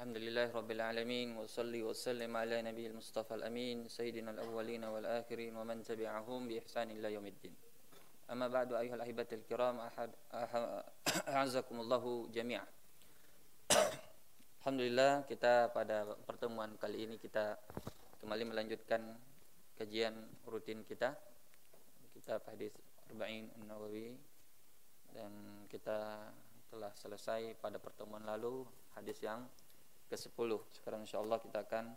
Alhamdulillah Rabbil Alamin Wa salli wa sallim ala Nabi Mustafa Al-Amin Sayyidina Al-Awwalina Wal-Akhirin Wa man tabi'ahum bi ihsanin la yawmiddin. Amma ba'du ayuhal ahibatil kiram A'azakumullahu jami'ah. Alhamdulillah kita pada pertemuan kali ini kita kembali melanjutkan kajian rutin kita. Kita hadis Arba'in Nawawi dan kita telah selesai pada pertemuan lalu hadis yang ke-10. Sekarang insya Allah kita akan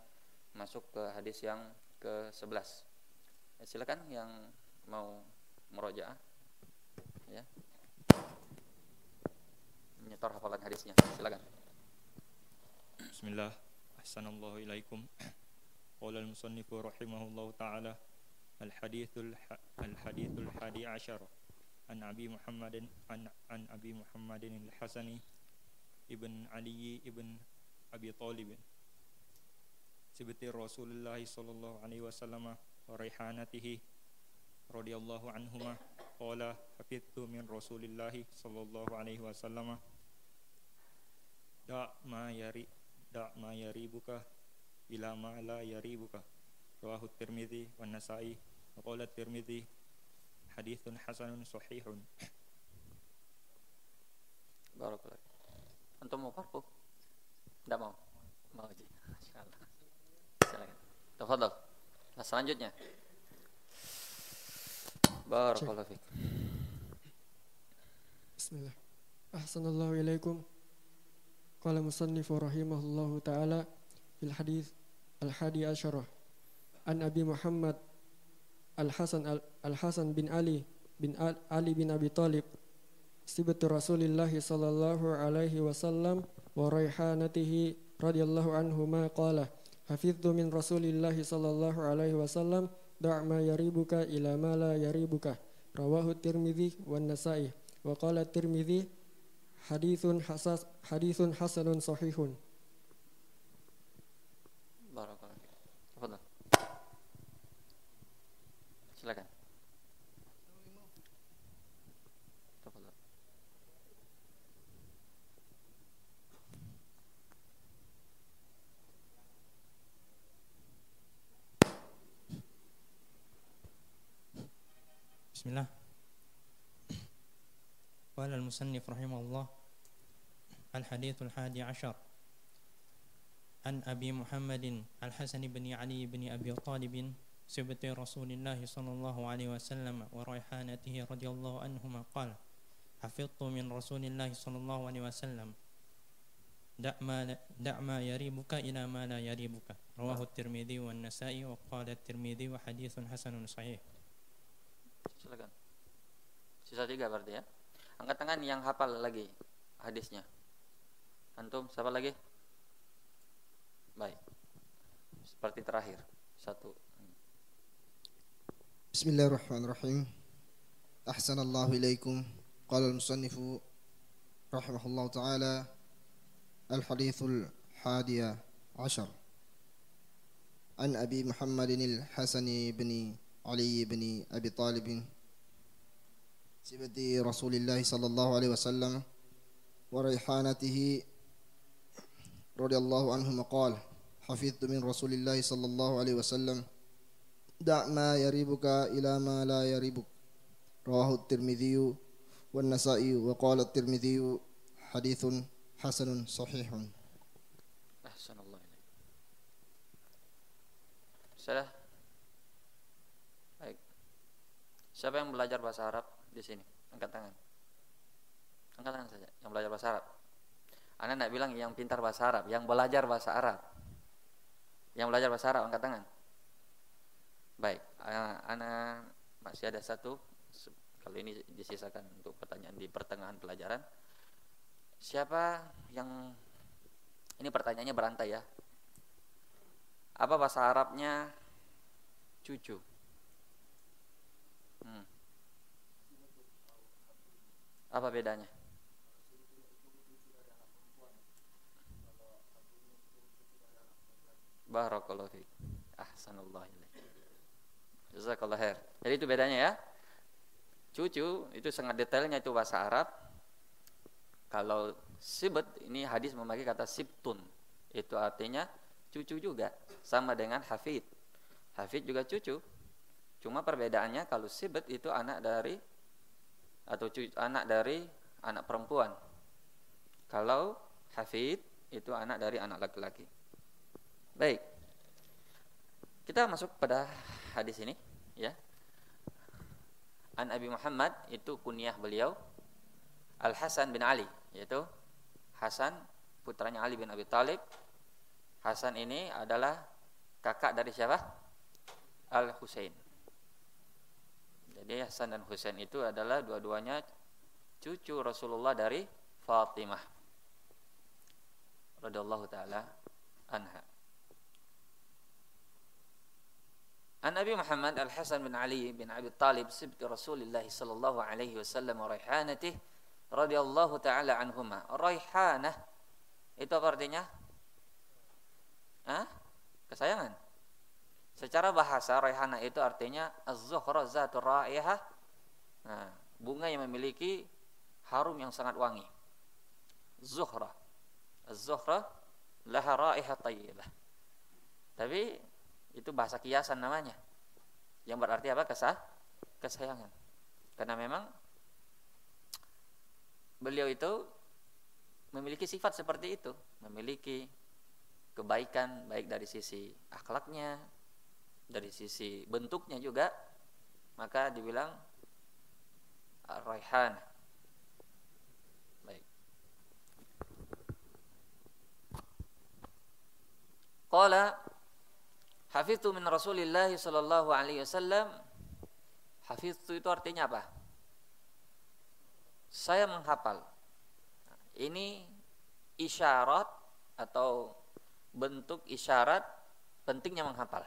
masuk ke hadis yang ke-11. Ya, silakan yang mau merojaah. Ya. Menyetor hafalan hadisnya. Silakan. Bismillah. Ahsanallahu ilaikum. Qala al-musannif rahimahullahu taala al-hadithul al-hadithul hadi ashar an Abi Muhammadin an, an Abi Muhammadin al-Hasani ibn Ali ibn Abi Talib. Sibti Rasulullah sallallahu alaihi wasallam wa raihanatihi radhiyallahu anhuma qala hafidtu min Rasulillah sallallahu alaihi wasallam. Da ma yari da ma yaribuka ila ma la yaribuka. Rawahu Tirmidzi wa Nasa'i. Wa qala Tirmidzi hadithun hasanun sahihun. Barakallahu. Antum mau parfum? Tidak mau? Mau aja. Insyaallah. Silakan. Tafadhol. Nah, selanjutnya. Barakallahu fiik. Bismillah. Ahsanallahu ilaikum. Qala musannifu rahimahullahu taala fil hadis al-hadi asyarah an Abi Muhammad Al-Hasan Al-Hasan bin Ali bin Ali bin Abi Talib sibatu Rasulillah sallallahu alaihi wasallam wa radhiyallahu anhu ma qala min Rasulillah sallallahu alaihi wasallam da' ma yaribuka ila ma la wan Nasa'i. Wa qala Tirmidzi hasanun sahihun Barakallahu fiik. Tafadhol. Silakan. Tafadhol. Bismillah. Qala al-musannif rahimahullah Al-hadithul hadi ashar An Abi Muhammadin Al-Hasan bin Ali bin Abi Talib Sibti Rasulullah sallallahu alaihi wasallam wa raihanatihi radhiyallahu anhuma qala Hafidtu min Rasulillah sallallahu alaihi wasallam Da' ma da' ma yaribuka ila ma la yaribuka rawahu Tirmidzi wa Nasa'i wa qala Tirmidzi wa hadithun hasanun sahih Silakan. Sisa tiga berarti ya. Angkat tangan yang hafal lagi hadisnya. Antum siapa lagi? Baik. Seperti terakhir. Satu. Bismillahirrahmanirrahim. Ahsanallahu ilaikum. Qala al-musannifu rahimahullahu taala al-hadithul hadiyah ashar. An Abi Muhammadin al-Hasani bin Ali bin Abi Talib بن علي بن أبي طالب سبت رسول الله صلى الله عليه وسلم وريحانته رضي الله عنهما قال حفظت من رسول الله صلى الله عليه وسلم دع ما يريبك إلى ما لا يريبك رواه الترمذي والنسائي وقال الترمذي حديث حسن صحيح Ahsanallah ilaik. Sudah? Baik. Siapa yang belajar bahasa Arab Di sini? Angkat tangan. Angkat tangan saja. Yang belajar bahasa Arab. Anda tidak bilang yang pintar bahasa Arab, yang belajar bahasa Arab. Yang belajar bahasa Arab, angkat tangan. Baik, Ana masih ada satu. Kalau ini disisakan untuk pertanyaan di pertengahan pelajaran. Siapa yang ini pertanyaannya berantai ya. Apa bahasa Arabnya cucu? Hmm. Apa bedanya? Barakallahu fiik. Ahsanallah ilaik. Jazakallah khair. Jadi itu bedanya ya. Cucu itu sangat detailnya itu bahasa Arab. Kalau sibet ini hadis memakai kata sibtun. itu artinya cucu juga sama dengan hafid hafid juga cucu cuma perbedaannya kalau sibet itu anak dari atau cucu, anak dari anak perempuan. Kalau hafid itu anak dari anak laki-laki. Baik. Kita masuk pada hadis ini ya. An Abi Muhammad itu kunyah beliau Al Hasan bin Ali yaitu Hasan putranya Ali bin Abi Talib. Hasan ini adalah kakak dari siapa? Al Husain. Jadi Hasan dan Husain itu adalah dua-duanya cucu Rasulullah dari Fatimah. Radhiyallahu taala anha. An Nabi Muhammad Al Hasan bin Ali bin Abi Talib sibti Rasulullah sallallahu alaihi wasallam wa raihanatih radhiyallahu taala anhuma. Raihanah itu apa artinya? Hah? Kesayangan. Secara bahasa raihana itu artinya az-zuhra zatur raihah. Nah, bunga yang memiliki harum yang sangat wangi. Zuhra. Az-zuhra laha raihah tayyibah. Tapi itu bahasa kiasan namanya. Yang berarti apa? Kesah kesayangan. Karena memang beliau itu memiliki sifat seperti itu, memiliki kebaikan baik dari sisi akhlaknya, dari sisi bentuknya juga, maka dibilang raihan. Baik. Qala hafiztu min Rasulillah sallallahu alaihi wasallam. Hafiztu itu artinya apa? Saya menghafal. Ini isyarat atau bentuk isyarat pentingnya menghafal.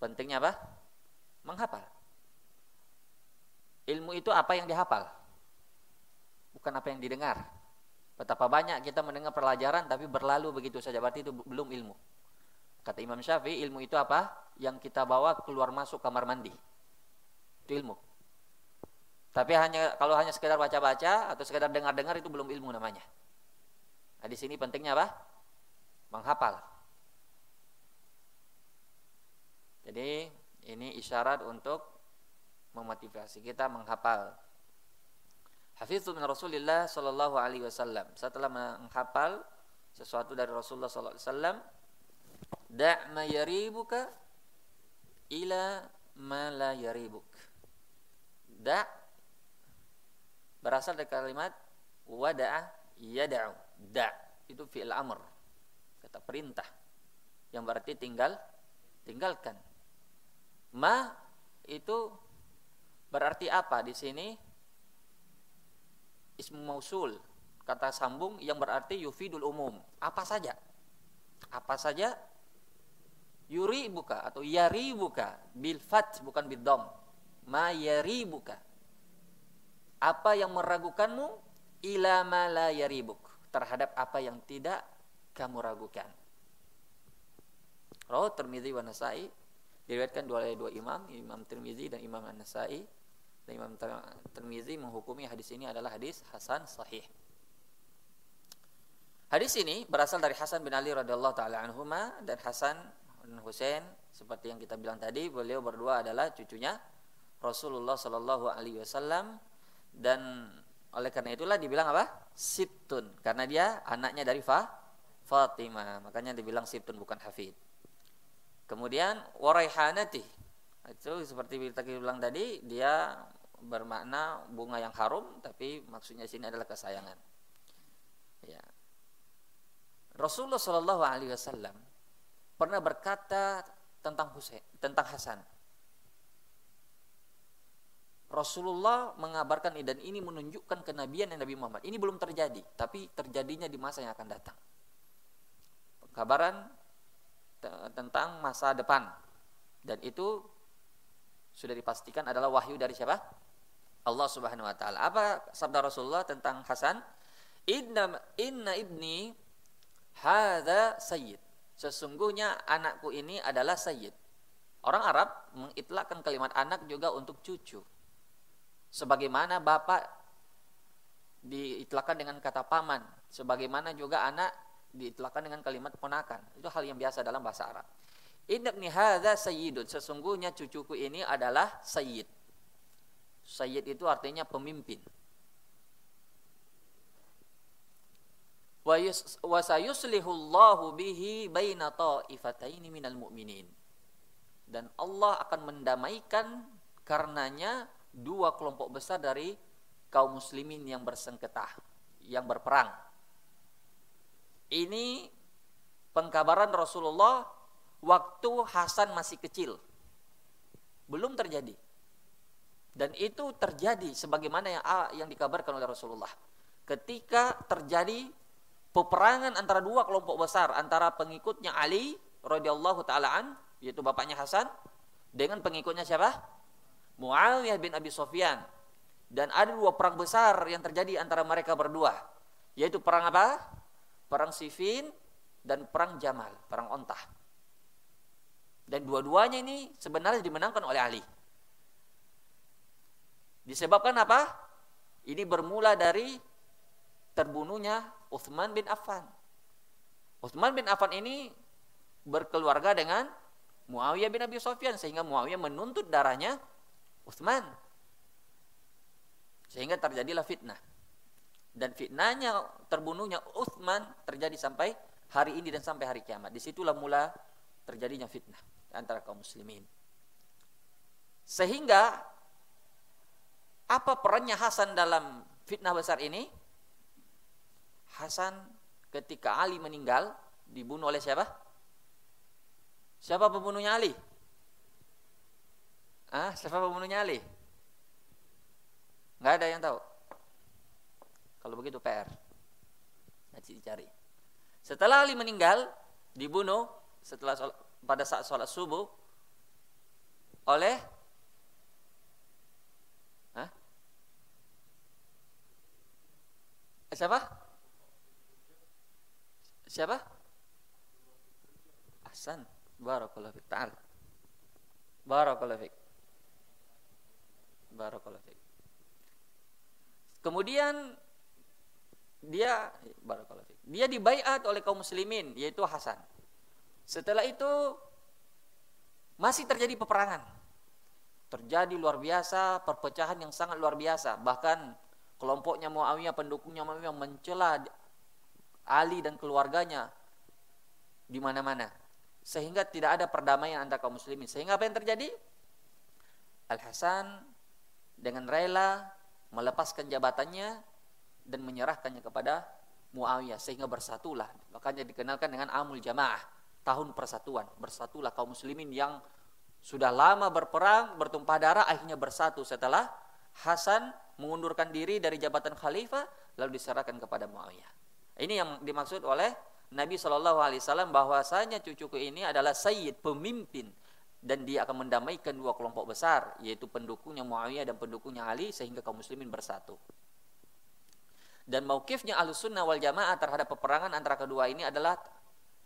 Pentingnya apa? Menghafal. Ilmu itu apa yang dihafal? Bukan apa yang didengar. Betapa banyak kita mendengar pelajaran tapi berlalu begitu saja berarti itu belum ilmu. Kata Imam Syafi'i, ilmu itu apa? Yang kita bawa keluar masuk kamar mandi. Itu ilmu. Tapi hanya kalau hanya sekedar baca-baca atau sekedar dengar-dengar itu belum ilmu namanya. Nah, di sini pentingnya apa? menghafal. Jadi ini isyarat untuk memotivasi kita menghafal. Hafiztu min Rasulillah sallallahu alaihi wasallam. Setelah menghafal sesuatu dari Rasulullah sallallahu alaihi wasallam, da' ma yaribuka ila ma la yaribuk. Da' berasal dari kalimat wada'a yada'u. Da' itu fi'il amr kata perintah yang berarti tinggal tinggalkan ma itu berarti apa? Di sini ismu mausul kata sambung yang berarti yufidul umum. Apa saja? Apa saja? Yuri buka atau yari buka bil fat bukan bil dom. Ma yari buka apa yang meragukanmu? Ila ma la yaribuk. Terhadap apa yang tidak kamu ragukan. Rawat Tirmizi wa Nasai diriwayatkan dua oleh dua imam, Imam Tirmizi dan Imam An-Nasai. Dan Imam Tirmizi menghukumi hadis ini adalah hadis hasan sahih. Hadis ini berasal dari Hasan bin Ali radhiyallahu taala anhuma dan Hasan bin Husain seperti yang kita bilang tadi, beliau berdua adalah cucunya Rasulullah sallallahu alaihi wasallam dan oleh karena itulah dibilang apa? Situn karena dia anaknya dari Fa Fatimah. Makanya dibilang sibtun bukan hafid. Kemudian waraihanati. Itu seperti kita bilang tadi, dia bermakna bunga yang harum tapi maksudnya sini adalah kesayangan. Ya. Rasulullah Shallallahu alaihi wasallam pernah berkata tentang Husain, tentang Hasan. Rasulullah mengabarkan dan ini menunjukkan kenabian Nabi Muhammad. Ini belum terjadi, tapi terjadinya di masa yang akan datang kabaran tentang masa depan dan itu sudah dipastikan adalah wahyu dari siapa? Allah Subhanahu wa taala. Apa sabda Rasulullah tentang Hasan? Inna inna ibni hadza sayyid. Sesungguhnya anakku ini adalah sayyid. Orang Arab mengitlakkan kalimat anak juga untuk cucu. Sebagaimana bapak diitlakkan dengan kata paman, sebagaimana juga anak diitlakan dengan kalimat ponakan. Itu hal yang biasa dalam bahasa Arab. Inna ibni hadza sayyidun. Sesungguhnya cucuku ini adalah sayyid. Sayyid itu artinya pemimpin. Wa sayuslihullahu bihi baina ta'ifataini minal mu'minin. Dan Allah akan mendamaikan karenanya dua kelompok besar dari kaum muslimin yang bersengketa, yang berperang. Ini pengkabaran Rasulullah waktu Hasan masih kecil. Belum terjadi. Dan itu terjadi sebagaimana yang yang dikabarkan oleh Rasulullah. Ketika terjadi peperangan antara dua kelompok besar antara pengikutnya Ali radhiyallahu taalaan yaitu bapaknya Hasan dengan pengikutnya siapa? Muawiyah bin Abi Sofyan. Dan ada dua perang besar yang terjadi antara mereka berdua. Yaitu perang apa? Perang Siffin dan perang Jamal, perang ontah. Dan dua-duanya ini sebenarnya dimenangkan oleh Ali. Disebabkan apa? Ini bermula dari terbunuhnya Uthman bin Affan. Uthman bin Affan ini berkeluarga dengan Muawiyah bin Abi Sofyan sehingga Muawiyah menuntut darahnya Uthman. Sehingga terjadilah fitnah. Dan fitnahnya terbunuhnya Uthman terjadi sampai hari ini dan sampai hari kiamat. Di situlah mula terjadinya fitnah antara kaum muslimin. Sehingga apa perannya Hasan dalam fitnah besar ini? Hasan ketika Ali meninggal dibunuh oleh siapa? Siapa pembunuhnya Ali? Ah, siapa pembunuhnya Ali? Enggak ada yang tahu. Kalau begitu PR. Nanti dicari. Setelah Ali meninggal, dibunuh setelah pada saat sholat subuh oleh Hah? siapa? Siapa? Hasan. Barakallahu fiik. Ta'al. Barakallahu fiik. Barakallahu fiik. Kemudian dia barakallahu. Dia dibaiat oleh kaum muslimin yaitu Hasan. Setelah itu masih terjadi peperangan. Terjadi luar biasa, perpecahan yang sangat luar biasa. Bahkan kelompoknya Muawiyah, pendukungnya Muawiyah mencela Ali dan keluarganya di mana-mana. Sehingga tidak ada perdamaian antara kaum muslimin. Sehingga apa yang terjadi? Al-Hasan dengan rela melepaskan jabatannya dan menyerahkannya kepada Muawiyah sehingga bersatulah. Makanya dikenalkan dengan Amul Jamaah tahun persatuan. Bersatulah kaum muslimin yang sudah lama berperang, bertumpah darah, akhirnya bersatu setelah Hasan mengundurkan diri dari jabatan khalifah lalu diserahkan kepada Muawiyah. Ini yang dimaksud oleh Nabi Shallallahu Alaihi Wasallam bahwasanya cucuku ini adalah sayyid pemimpin dan dia akan mendamaikan dua kelompok besar yaitu pendukungnya Muawiyah dan pendukungnya Ali sehingga kaum muslimin bersatu. Dan maukifnya Ahlussunnah wal Jamaah terhadap peperangan antara kedua ini adalah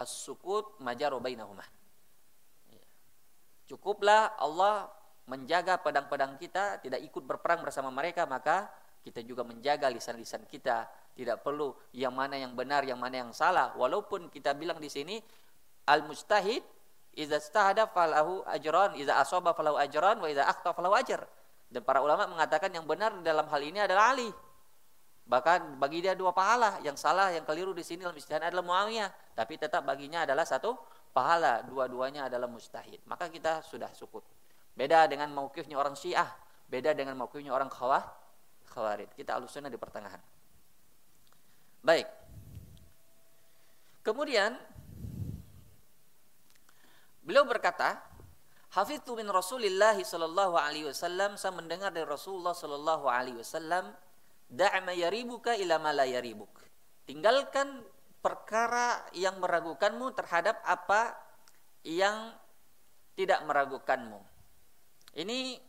as-sukut. Cukuplah Allah menjaga pedang-pedang kita, tidak ikut berperang bersama mereka, maka kita juga menjaga lisan-lisan kita. Tidak perlu yang mana yang benar, yang mana yang salah. Walaupun kita bilang di sini al-mustahid idza istahada falahu ajran, idza asaba falahu ajran wa idza akhta falahu. Dan para ulama mengatakan yang benar dalam hal ini adalah Ali. Bahkan bagi dia dua pahala, yang salah, yang keliru di sini dalam istihad adalah Muawiyah, tapi tetap baginya adalah satu pahala, dua-duanya adalah mustahid. Maka kita sudah syukur. Beda dengan maukifnya orang Syiah, beda dengan maukifnya orang Khawah, Khawarid. Kita alusnya di pertengahan. Baik. Kemudian beliau berkata, Hafidhu min Rasulillah sallallahu alaihi wasallam, saya mendengar dari Rasulullah sallallahu alaihi wasallam Da'ma yaribuka ila ma la yaribuk. Tinggalkan perkara yang meragukanmu terhadap apa yang tidak meragukanmu. Ini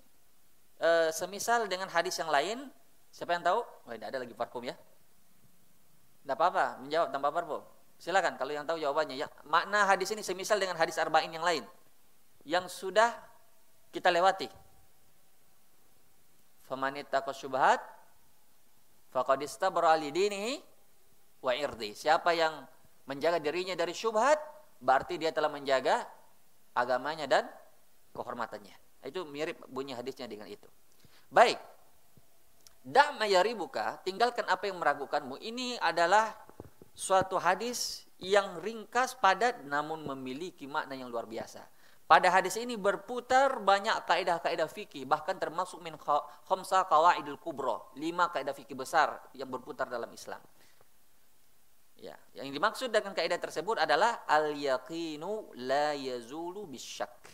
e, semisal dengan hadis yang lain, siapa yang tahu? Oh, tidak ada lagi parfum ya. Tidak apa-apa, menjawab tanpa parfum. Silakan kalau yang tahu jawabannya. Ya, makna hadis ini semisal dengan hadis arba'in yang lain yang sudah kita lewati. Famanita syubhat faqad istabra li dinihi wa irdi. Siapa yang menjaga dirinya dari syubhat, berarti dia telah menjaga agamanya dan kehormatannya. Itu mirip bunyi hadisnya dengan itu. Baik. Dak mayaribuka, tinggalkan apa yang meragukanmu. Ini adalah suatu hadis yang ringkas padat namun memiliki makna yang luar biasa. Pada hadis ini berputar banyak kaidah-kaidah fikih, bahkan termasuk min khamsa qawaidul kubro, lima kaidah fikih besar yang berputar dalam Islam. Ya, yang dimaksud dengan kaidah tersebut adalah al yaqinu la yazulu bisyak.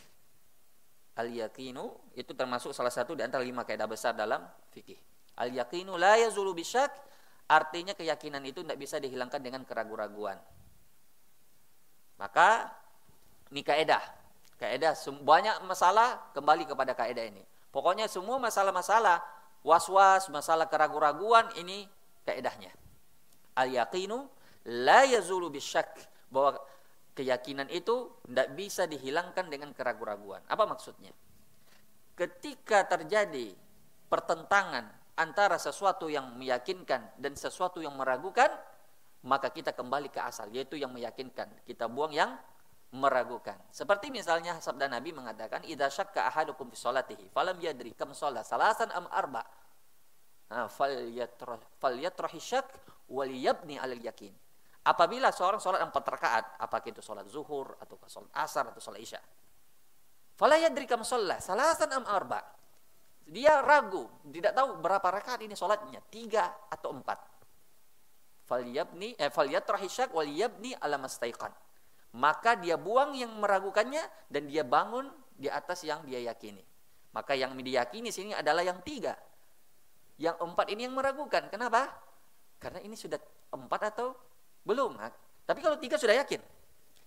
Al yaqinu itu termasuk salah satu di antara lima kaidah besar dalam fikih. Al yaqinu la yazulu bisyak artinya keyakinan itu tidak bisa dihilangkan dengan keraguan-raguan. Maka ini kaidah Kaidah banyak masalah kembali kepada kaidah ini. Pokoknya semua masalah-masalah was-was, masalah keraguan-raguan ini kaidahnya. Al yaqinu la yazulu bisyak bahwa keyakinan itu tidak bisa dihilangkan dengan keraguan-raguan. Apa maksudnya? Ketika terjadi pertentangan antara sesuatu yang meyakinkan dan sesuatu yang meragukan, maka kita kembali ke asal, yaitu yang meyakinkan. Kita buang yang meragukan. Seperti misalnya sabda Nabi mengatakan idza syakka ahadukum fi sholatihi falam yadri kam sholat salasan am arba. Nah, falyatrahi syak wal yabni alal yakin. Apabila seorang sholat empat rakaat, apakah itu sholat zuhur atau sholat asar atau sholat isya. Fala yadri kam sholat salasan am arba. Dia ragu, tidak tahu berapa rakaat ini sholatnya, tiga atau empat. Falyabni, eh, falyatrahi syak wal yabni ala mastaiqan maka dia buang yang meragukannya dan dia bangun di atas yang dia yakini. Maka yang diyakini sini adalah yang tiga. Yang empat ini yang meragukan. Kenapa? Karena ini sudah empat atau belum. Tapi kalau tiga sudah yakin.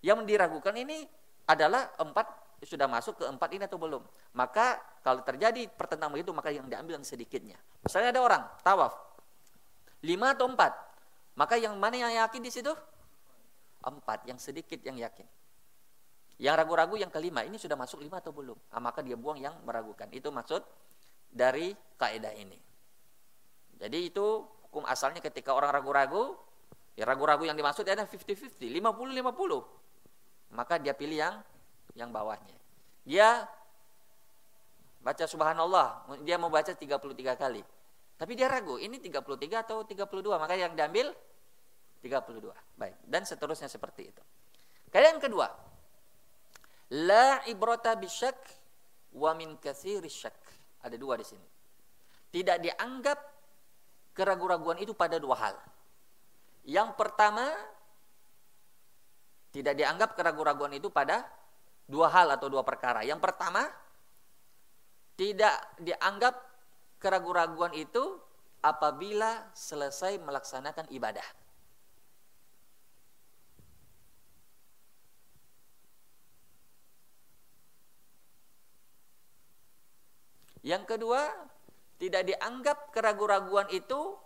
Yang diragukan ini adalah empat sudah masuk ke empat ini atau belum. Maka kalau terjadi pertentangan itu maka yang diambil yang sedikitnya. Misalnya ada orang tawaf lima atau empat, maka yang mana yang yakin di situ? Empat, yang sedikit yang yakin. Yang ragu-ragu yang kelima, ini sudah masuk lima atau belum? Nah, maka dia buang yang meragukan. Itu maksud dari kaidah ini. Jadi itu hukum asalnya ketika orang ragu-ragu, ya ragu-ragu yang dimaksud adalah 50-50, 50-50. Maka dia pilih yang yang bawahnya. Dia baca subhanallah, dia mau baca 33 kali. Tapi dia ragu, ini 33 atau 32, maka yang diambil 32. Baik, dan seterusnya seperti itu. Kalian kedua, la ibrata bisyak wa min syak. Ada dua di sini. Tidak dianggap keraguan-raguan itu pada dua hal. Yang pertama, tidak dianggap keraguan-raguan itu pada dua hal atau dua perkara. Yang pertama, tidak dianggap keraguan-raguan itu apabila selesai melaksanakan ibadah. Yang kedua, tidak dianggap keraguan-raguan itu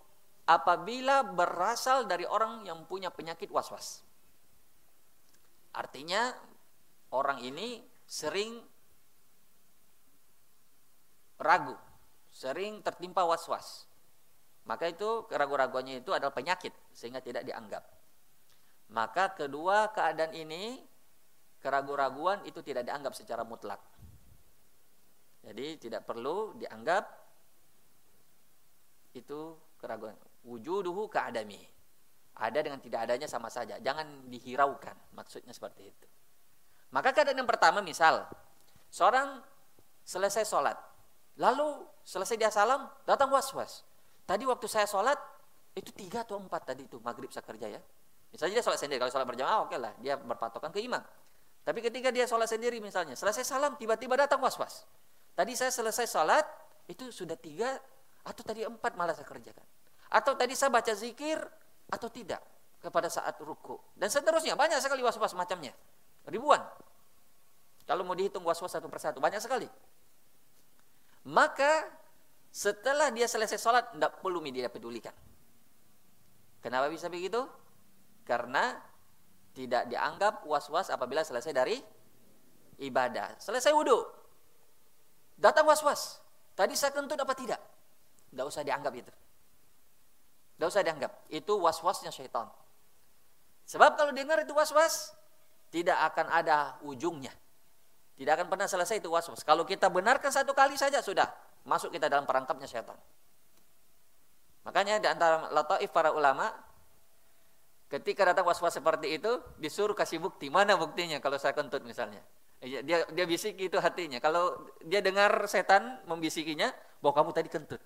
apabila berasal dari orang yang punya penyakit was-was. Artinya orang ini sering ragu, sering tertimpa was-was. Maka itu keraguan-raguannya itu adalah penyakit sehingga tidak dianggap. Maka kedua keadaan ini keraguan-raguan itu tidak dianggap secara mutlak. Jadi tidak perlu dianggap itu keraguan. Wujuduhu keadami. Ada dengan tidak adanya sama saja. Jangan dihiraukan. Maksudnya seperti itu. Maka keadaan yang pertama misal. Seorang selesai sholat. Lalu selesai dia salam, datang was-was. Tadi waktu saya sholat, itu tiga atau empat tadi itu. Maghrib saya kerja ya. Misalnya dia sholat sendiri. Kalau sholat berjamaah oke okay lah. Dia berpatokan ke imam. Tapi ketika dia sholat sendiri misalnya. Selesai salam, tiba-tiba datang was-was. Tadi saya selesai salat, itu sudah tiga, atau tadi empat malah saya kerjakan. Atau tadi saya baca zikir, atau tidak, kepada saat ruku. Dan seterusnya, banyak sekali was-was macamnya. Ribuan. Kalau mau dihitung was-was satu persatu, banyak sekali. Maka, setelah dia selesai salat, tidak perlu media pedulikan. Kenapa bisa begitu? Karena tidak dianggap was-was apabila selesai dari ibadah. Selesai wudhu, Datang was-was. Tadi saya kentut apa tidak? Tidak usah dianggap itu. Tidak usah dianggap. Itu was-wasnya syaitan. Sebab kalau dengar itu was-was, tidak akan ada ujungnya. Tidak akan pernah selesai itu was-was. Kalau kita benarkan satu kali saja sudah masuk kita dalam perangkapnya setan. Makanya di antara lataif para ulama ketika datang was-was seperti itu disuruh kasih bukti. Mana buktinya kalau saya kentut misalnya? Iya, dia dia bisiki itu hatinya. Kalau dia dengar setan membisikinya, bahwa kamu tadi kentut.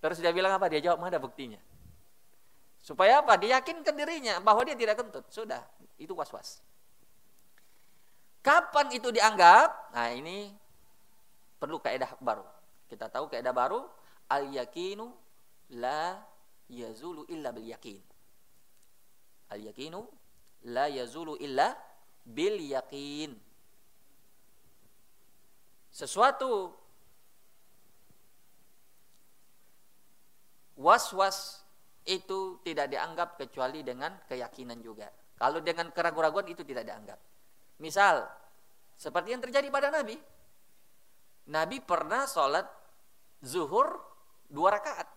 Terus dia bilang apa? Dia jawab mana buktinya? Supaya apa? Dia yakinkan dirinya bahwa dia tidak kentut. Sudah, itu was-was. Kapan itu dianggap? Nah ini perlu kaidah baru. Kita tahu kaidah baru, al yakinu la yazulu illa bil yakin. Al yakinu la yazulu illa bil yakin. Sesuatu was-was itu tidak dianggap kecuali dengan keyakinan juga. Kalau dengan keraguan-raguan itu tidak dianggap. Misal, seperti yang terjadi pada Nabi. Nabi pernah sholat zuhur dua rakaat.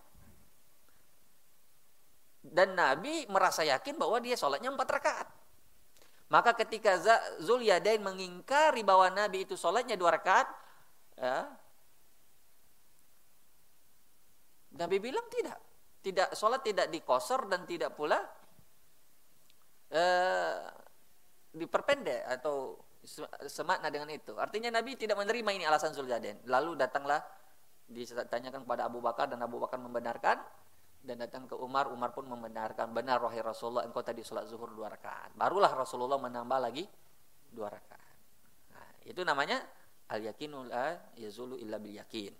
Dan Nabi merasa yakin bahwa dia sholatnya empat rakaat. Maka ketika Zulyadain mengingkari bahwa Nabi itu sholatnya dua rakaat, ya, Nabi bilang tidak. Tidak sholat tidak dikosor dan tidak pula eh, diperpendek atau semakna dengan itu. Artinya Nabi tidak menerima ini alasan Zuljaden. Lalu datanglah ditanyakan kepada Abu Bakar dan Abu Bakar membenarkan dan datang ke Umar, Umar pun membenarkan benar wahai Rasulullah engkau tadi sholat zuhur dua rakaat. Barulah Rasulullah menambah lagi dua rakaat. Nah, itu namanya al yakinul yazulu illa bil yakin.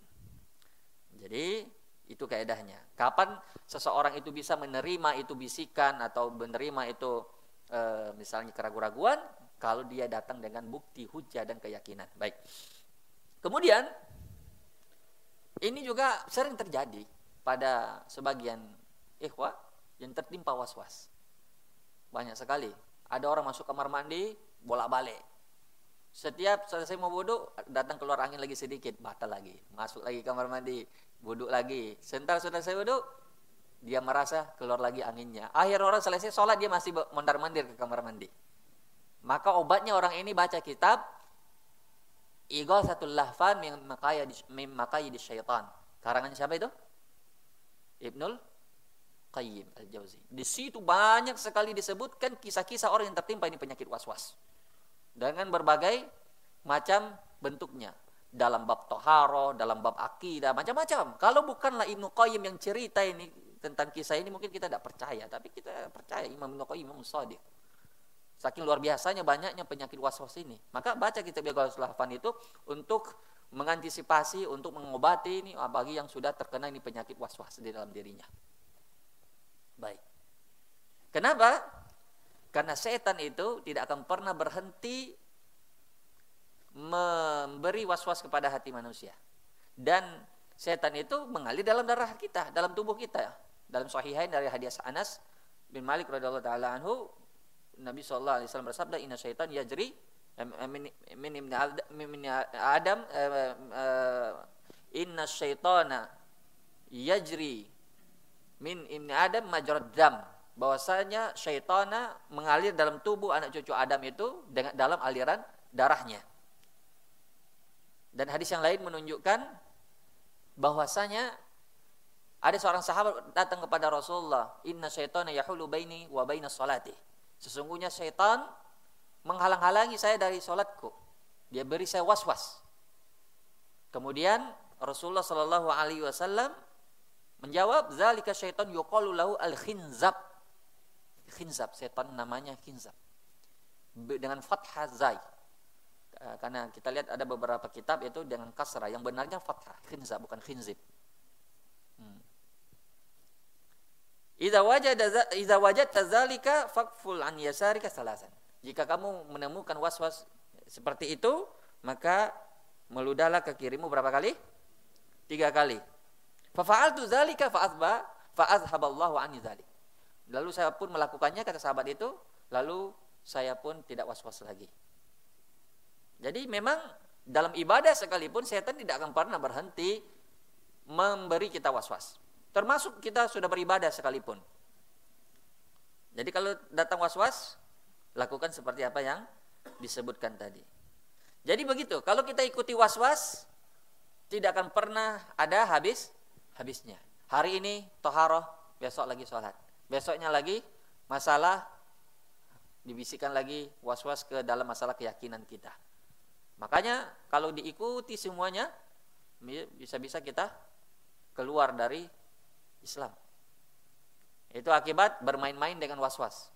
Jadi itu kaidahnya. Kapan seseorang itu bisa menerima itu bisikan atau menerima itu e, misalnya keraguan-raguan kalau dia datang dengan bukti hujah dan keyakinan. Baik. Kemudian ini juga sering terjadi pada sebagian ikhwah yang tertimpa was-was. Banyak sekali. Ada orang masuk kamar mandi, bolak-balik. Setiap selesai mau wudhu, datang keluar angin lagi sedikit, batal lagi. Masuk lagi kamar mandi, wudhu lagi. Sebentar sudah selesai wudhu, dia merasa keluar lagi anginnya. Akhir orang selesai sholat dia masih mondar-mandir ke kamar mandi. Maka obatnya orang ini baca kitab satu Lahfan mim di syaitan. Karangan siapa itu? Ibnul Qayyim Al-Jauzi. Di situ banyak sekali disebutkan kisah-kisah orang yang tertimpa ini penyakit was-was. Dengan berbagai macam bentuknya dalam bab toharo, dalam bab akidah, macam-macam. Kalau bukanlah Ibnu Qayyim yang cerita ini tentang kisah ini mungkin kita tidak percaya, tapi kita percaya Imam Ibnu Qayyim Imam Shadiq. Saking luar biasanya banyaknya penyakit was-was ini. Maka baca kitab Ighasatul Lahfan itu untuk mengantisipasi, untuk mengobati ini bagi yang sudah terkena ini penyakit was-was di dalam dirinya. Baik. Kenapa? Karena setan itu tidak akan pernah berhenti memberi was-was kepada hati manusia. Dan setan itu mengalir dalam darah kita, dalam tubuh kita dalam sahihain dari hadis Anas bin Malik radhiyallahu taala anhu Nabi sallallahu alaihi wasallam bersabda inna syaitan yajri min min Adam eh, eh, inna syaitana yajri min ibn Adam majrad dam bahwasanya syaitana mengalir dalam tubuh anak cucu Adam itu dengan dalam aliran darahnya dan hadis yang lain menunjukkan bahwasanya ada seorang sahabat datang kepada Rasulullah, "Inna syaitana yahulu baini wa baina salati." Sesungguhnya syaitan menghalang-halangi saya dari salatku. Dia beri saya was-was. Kemudian Rasulullah Shallallahu alaihi wasallam menjawab, "Zalika syaitan yuqalu lahu al-khinzab." Khinzab, setan namanya khinzab. Dengan fathah zai. Karena kita lihat ada beberapa kitab itu dengan kasrah, yang benarnya fathah, khinzab bukan khinzib. Hmm. Idza wajada idza wajadta an yasarika salasan. Jika kamu menemukan was-was seperti itu, maka meludahlah ke kirimu berapa kali? Tiga kali. Fa fa'altu zalika fa azba fa. Lalu saya pun melakukannya kata sahabat itu, lalu saya pun tidak was-was lagi. Jadi memang dalam ibadah sekalipun setan tidak akan pernah berhenti memberi kita was-was. Termasuk kita sudah beribadah sekalipun. Jadi kalau datang was-was, lakukan seperti apa yang disebutkan tadi. Jadi begitu, kalau kita ikuti was-was, tidak akan pernah ada habis habisnya. Hari ini toharoh, besok lagi sholat. Besoknya lagi masalah, dibisikkan lagi was-was ke dalam masalah keyakinan kita. Makanya kalau diikuti semuanya, bisa-bisa kita keluar dari Islam. Itu akibat bermain-main dengan was-was.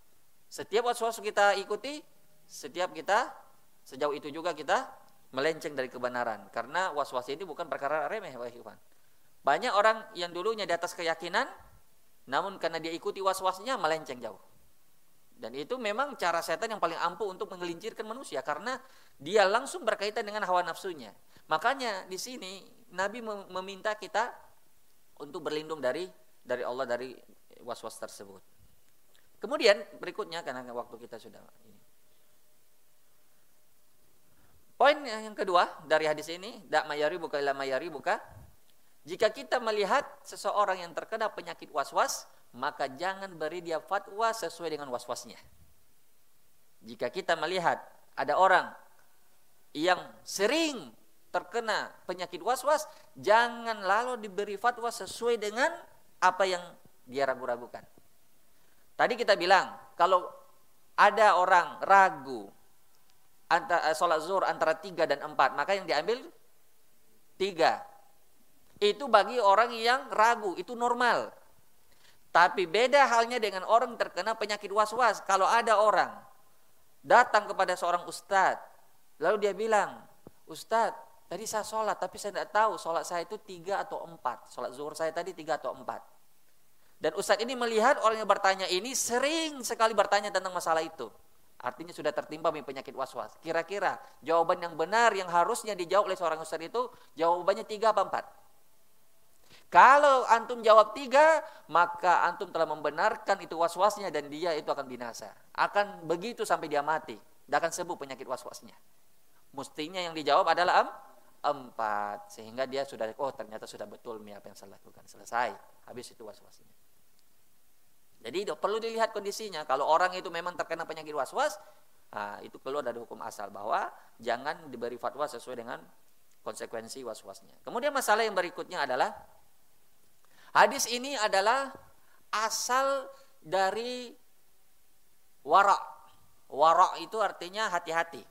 Setiap was-was kita ikuti, setiap kita sejauh itu juga kita melenceng dari kebenaran. Karena was-was ini bukan perkara remeh, Ikhwan. Banyak orang yang dulunya di atas keyakinan, namun karena dia ikuti was-wasnya melenceng jauh. Dan itu memang cara setan yang paling ampuh untuk menggelincirkan manusia karena dia langsung berkaitan dengan hawa nafsunya. Makanya di sini Nabi meminta kita untuk berlindung dari dari Allah dari was-was tersebut. Kemudian berikutnya karena waktu kita sudah ini. Poin yang kedua dari hadis ini, dak mayari buka ila mayari buka. Jika kita melihat seseorang yang terkena penyakit was-was, maka jangan beri dia fatwa sesuai dengan was-wasnya. Jika kita melihat ada orang yang sering terkena penyakit was-was, jangan lalu diberi fatwa sesuai dengan apa yang dia ragu-ragukan. Tadi kita bilang, kalau ada orang ragu antara eh, sholat zuhur antara tiga dan empat, maka yang diambil tiga. Itu bagi orang yang ragu, itu normal. Tapi beda halnya dengan orang terkena penyakit was-was. Kalau ada orang datang kepada seorang ustadz, lalu dia bilang, Ustadz, tadi saya sholat, tapi saya tidak tahu sholat saya itu tiga atau empat. Sholat zuhur saya tadi tiga atau empat. Dan Ustadz ini melihat orang yang bertanya ini sering sekali bertanya tentang masalah itu. Artinya sudah tertimpa penyakit was-was. Kira-kira jawaban yang benar yang harusnya dijawab oleh seorang Ustadz itu jawabannya tiga apa empat? Kalau antum jawab tiga, maka antum telah membenarkan itu was-wasnya dan dia itu akan binasa. Akan begitu sampai dia mati. Tidak akan sembuh penyakit was-wasnya. Mestinya yang dijawab adalah empat. Sehingga dia sudah, oh ternyata sudah betul apa yang saya lakukan. Selesai. Habis itu was-wasnya. Jadi perlu dilihat kondisinya. Kalau orang itu memang terkena penyakit was-was, nah, itu keluar dari hukum asal bahwa jangan diberi fatwa sesuai dengan konsekuensi was-wasnya. Kemudian masalah yang berikutnya adalah hadis ini adalah asal dari warak. Warak itu artinya hati-hati.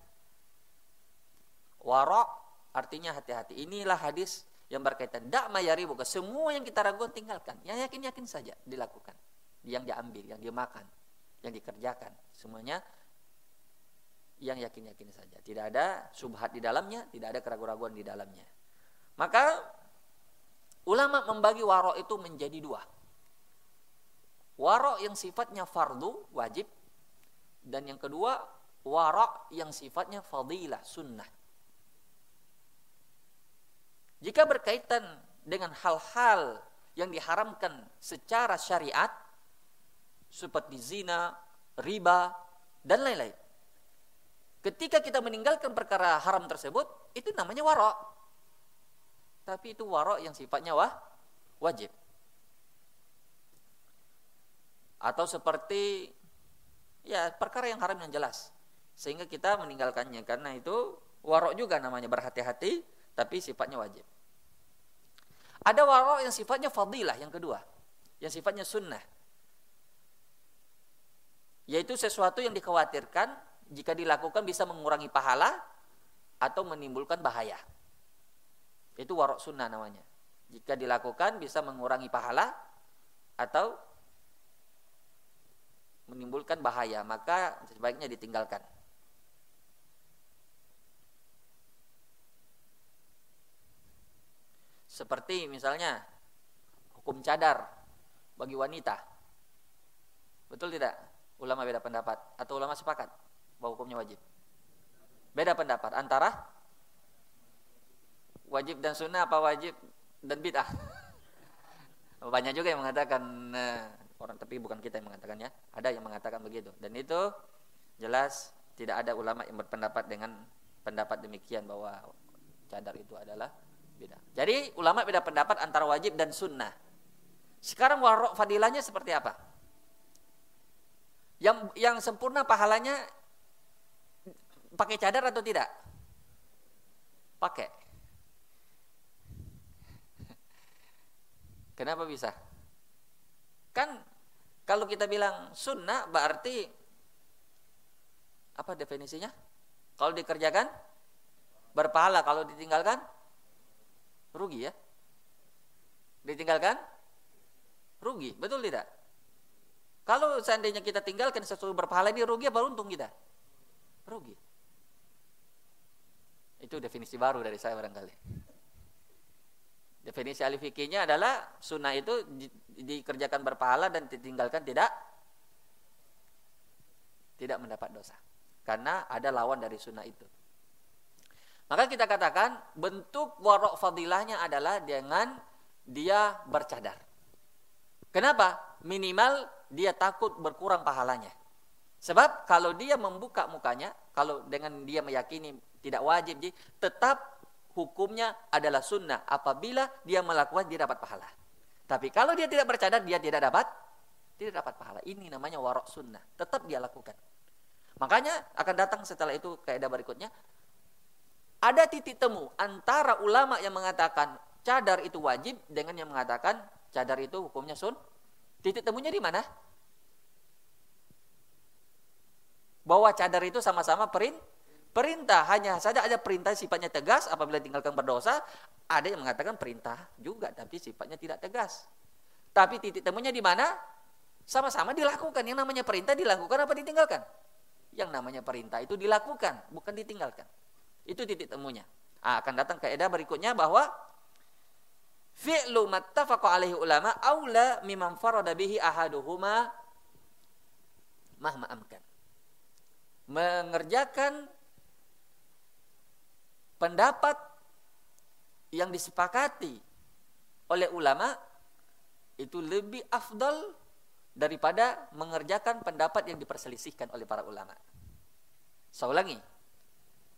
Warak artinya hati-hati. Inilah hadis yang berkaitan. Dak mayari buka. Semua yang kita ragukan tinggalkan. Yang yakin-yakin saja dilakukan yang diambil, yang dimakan, yang dikerjakan, semuanya yang yakin-yakin saja. Tidak ada subhat di dalamnya, tidak ada keraguan-raguan di dalamnya. Maka ulama membagi warok itu menjadi dua. Warok yang sifatnya fardu, wajib. Dan yang kedua, warok yang sifatnya fadilah, sunnah. Jika berkaitan dengan hal-hal yang diharamkan secara syariat, seperti zina, riba, dan lain-lain. Ketika kita meninggalkan perkara haram tersebut, itu namanya warok. Tapi itu warok yang sifatnya wah, wajib. Atau seperti ya perkara yang haram yang jelas. Sehingga kita meninggalkannya karena itu warok juga namanya berhati-hati tapi sifatnya wajib. Ada warok yang sifatnya fadilah yang kedua, yang sifatnya sunnah yaitu sesuatu yang dikhawatirkan jika dilakukan bisa mengurangi pahala atau menimbulkan bahaya. Itu warok sunnah namanya. Jika dilakukan bisa mengurangi pahala atau menimbulkan bahaya, maka sebaiknya ditinggalkan. Seperti misalnya hukum cadar bagi wanita. Betul tidak? ulama beda pendapat atau ulama sepakat bahwa hukumnya wajib? Beda pendapat antara wajib dan sunnah apa wajib dan bid'ah? Banyak juga yang mengatakan nah, orang tapi bukan kita yang mengatakannya, ada yang mengatakan begitu. Dan itu jelas tidak ada ulama yang berpendapat dengan pendapat demikian bahwa cadar itu adalah beda. Jadi ulama beda pendapat antara wajib dan sunnah. Sekarang warok fadilahnya seperti apa? Yang yang sempurna pahalanya pakai cadar atau tidak? Pakai. Kenapa bisa? Kan kalau kita bilang sunnah berarti apa definisinya? Kalau dikerjakan berpahala, kalau ditinggalkan rugi ya. Ditinggalkan rugi, betul tidak? Kalau seandainya kita tinggalkan sesuatu berpahala ini rugi apa untung kita? Rugi. Itu definisi baru dari saya barangkali. Definisi ahli fikihnya adalah sunnah itu di, dikerjakan berpahala dan ditinggalkan tidak tidak mendapat dosa. Karena ada lawan dari sunnah itu. Maka kita katakan bentuk warok fadilahnya adalah dengan dia bercadar. Kenapa? Minimal dia takut berkurang pahalanya. Sebab kalau dia membuka mukanya, kalau dengan dia meyakini tidak wajib, tetap hukumnya adalah sunnah. Apabila dia melakukan, dia dapat pahala. Tapi kalau dia tidak bercadar, dia tidak dapat tidak dapat pahala. Ini namanya warok sunnah. Tetap dia lakukan. Makanya akan datang setelah itu kaidah berikutnya. Ada titik temu antara ulama yang mengatakan cadar itu wajib dengan yang mengatakan cadar itu hukumnya sun. Titik temunya di mana? Bahwa cadar itu sama-sama perintah Perintah hanya saja ada perintah sifatnya tegas apabila tinggalkan berdosa, ada yang mengatakan perintah juga tapi sifatnya tidak tegas. Tapi titik temunya di mana? Sama-sama dilakukan. Yang namanya perintah dilakukan apa ditinggalkan? Yang namanya perintah itu dilakukan, bukan ditinggalkan. Itu titik temunya. Nah, akan datang kaidah berikutnya bahwa fi'lu mattafaqa alaihi ulama aula mimman farada bihi ahaduhuma mahma amkan. Mengerjakan pendapat yang disepakati oleh ulama itu lebih afdal daripada mengerjakan pendapat yang diperselisihkan oleh para ulama. Saya ulangi.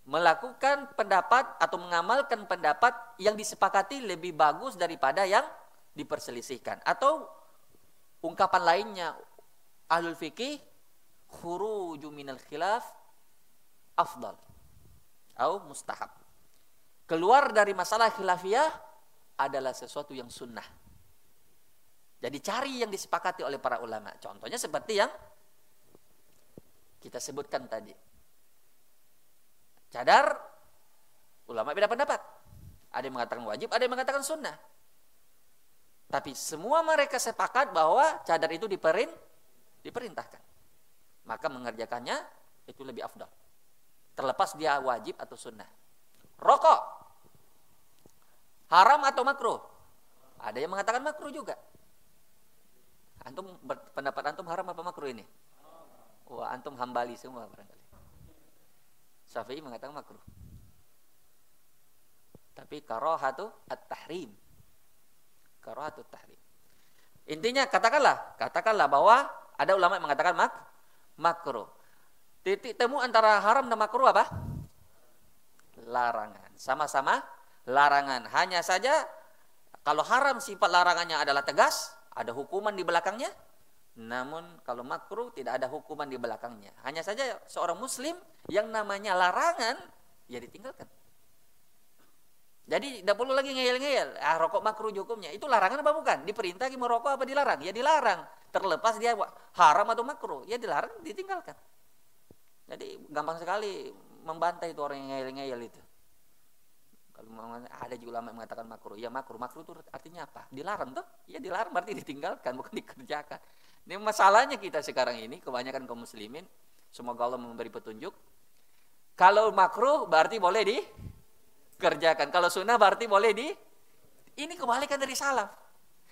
Melakukan pendapat atau mengamalkan pendapat yang disepakati lebih bagus daripada yang diperselisihkan. Atau ungkapan lainnya ahlul fikih khuruju minal khilaf afdal atau mustahab keluar dari masalah khilafiyah adalah sesuatu yang sunnah. Jadi cari yang disepakati oleh para ulama. Contohnya seperti yang kita sebutkan tadi. Cadar, ulama beda pendapat. Ada yang mengatakan wajib, ada yang mengatakan sunnah. Tapi semua mereka sepakat bahwa cadar itu diperin, diperintahkan. Maka mengerjakannya itu lebih afdal. Terlepas dia wajib atau sunnah. Rokok. Haram atau makruh? Ada yang mengatakan makruh juga. Antum pendapat antum haram apa makruh ini? Wah, antum hambali semua barangkali. Syafi'i mengatakan makruh. Tapi karohatu at-tahrim. Karohatu tahrim. Intinya katakanlah, katakanlah bahwa ada ulama yang mengatakan mak makruh. Titik temu antara haram dan makruh apa? larangan. Sama-sama larangan. Hanya saja kalau haram sifat larangannya adalah tegas, ada hukuman di belakangnya. Namun kalau makruh tidak ada hukuman di belakangnya. Hanya saja seorang muslim yang namanya larangan ya ditinggalkan. Jadi tidak perlu lagi ngeyel-ngeyel. Ah, rokok makruh hukumnya. Itu larangan apa bukan? Diperintah merokok apa dilarang? Ya dilarang. Terlepas dia haram atau makruh. Ya dilarang, ditinggalkan. Jadi gampang sekali membantai itu orang yang ngeyel-ngeyel itu. Kalau ada juga ulama yang mengatakan makruh, ya makruh, makruh itu artinya apa? Dilarang tuh? Ya dilarang berarti ditinggalkan, bukan dikerjakan. Ini masalahnya kita sekarang ini, kebanyakan kaum muslimin, semoga Allah memberi petunjuk. Kalau makruh berarti boleh dikerjakan. Kalau sunnah berarti boleh di ini kebalikan dari salaf.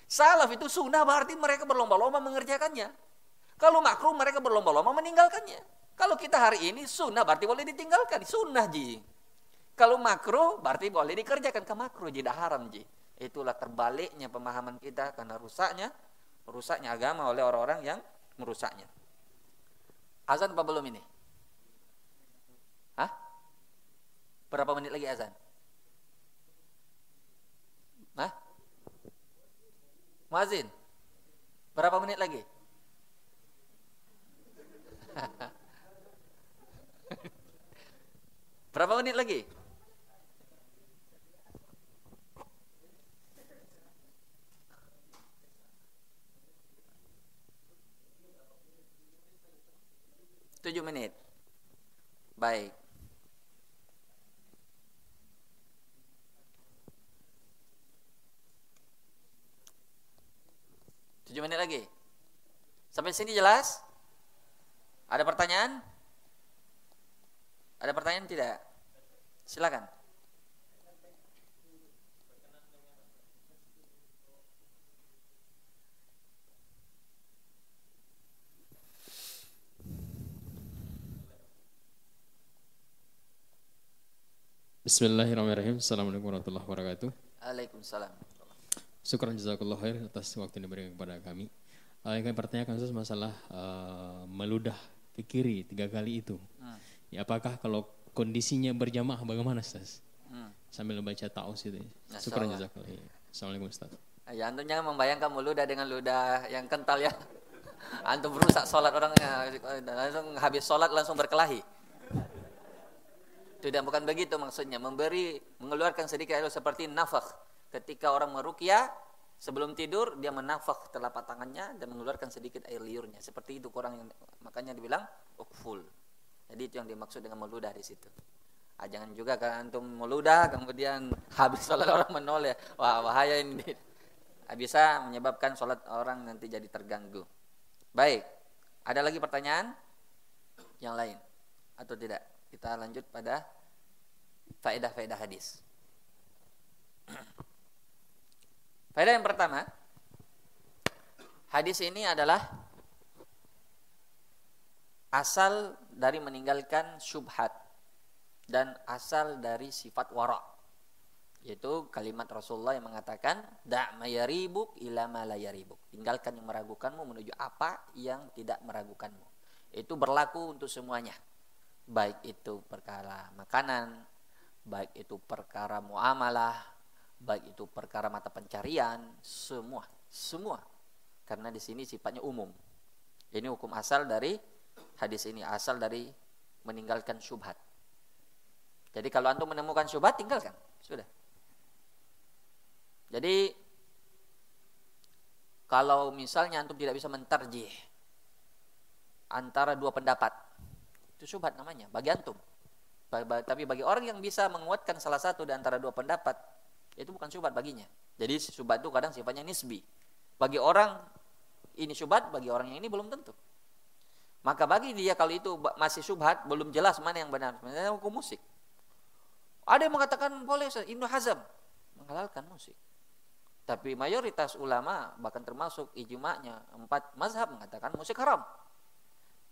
Salaf itu sunnah berarti mereka berlomba-lomba mengerjakannya. Kalau makruh mereka berlomba-lomba meninggalkannya. Kalau kita hari ini sunnah berarti boleh ditinggalkan, sunnah ji. Kalau makruh berarti boleh dikerjakan ke makruh, tidak haram ji. Itulah terbaliknya pemahaman kita karena rusaknya, rusaknya agama oleh orang-orang yang merusaknya. Azan apa belum ini? Hah? Berapa menit lagi azan? Hah? Muazin? Berapa menit lagi? Berapa menit lagi? Tujuh menit. Baik. Tujuh menit lagi. Sampai sini jelas? Ada pertanyaan? Ada pertanyaan tidak? Silakan. Bismillahirrahmanirrahim. Assalamualaikum warahmatullahi wabarakatuh. Waalaikumsalam. Syukur jazakallah khair atas waktu yang diberikan kepada kami. Uh, yang kami pertanyakan Ustaz masalah uh, meludah ke kiri tiga kali itu. Hmm. Ya, apakah kalau kondisinya berjamaah bagaimana Ustaz? Hmm. Sambil membaca ta'us itu. Syukur jazakallah. Assalamualaikum Ustaz. Ya antum jangan membayangkan meludah dengan ludah yang kental ya. Antum berusak sholat orangnya langsung habis sholat langsung berkelahi. Tidak bukan begitu maksudnya. Memberi, mengeluarkan sedikit air seperti nafak. Ketika orang merukyah, sebelum tidur dia menafak telapak tangannya dan mengeluarkan sedikit air liurnya. Seperti itu kurang yang makanya dibilang ukful. Jadi itu yang dimaksud dengan meludah di situ. Ah, jangan juga kan antum meludah kemudian habis sholat orang menoleh. Wah bahaya ini. Ah, bisa menyebabkan sholat orang nanti jadi terganggu. Baik. Ada lagi pertanyaan yang lain atau tidak? Kita lanjut pada faedah-faedah hadis. Faedah yang pertama, hadis ini adalah asal dari meninggalkan syubhat dan asal dari sifat wara. Yaitu kalimat Rasulullah yang mengatakan da' mayaribuk ila ma tinggalkan yang meragukanmu menuju apa yang tidak meragukanmu. Itu berlaku untuk semuanya baik itu perkara makanan, baik itu perkara muamalah, baik itu perkara mata pencarian, semua, semua. Karena di sini sifatnya umum. Ini hukum asal dari hadis ini, asal dari meninggalkan syubhat. Jadi kalau antum menemukan syubhat tinggalkan, sudah. Jadi kalau misalnya antum tidak bisa mentarjih antara dua pendapat, itu syubhat namanya bagi antum. Tapi bagi orang yang bisa menguatkan salah satu di antara dua pendapat, itu bukan syubhat baginya. Jadi syubhat itu kadang sifatnya nisbi. Bagi orang ini syubhat, bagi orang yang ini belum tentu. Maka bagi dia kalau itu masih syubhat, belum jelas mana yang benar. Misalnya hukum musik. Ada yang mengatakan boleh Ibnu Hazm menghalalkan musik. Tapi mayoritas ulama bahkan termasuk ijma'nya empat mazhab mengatakan musik haram.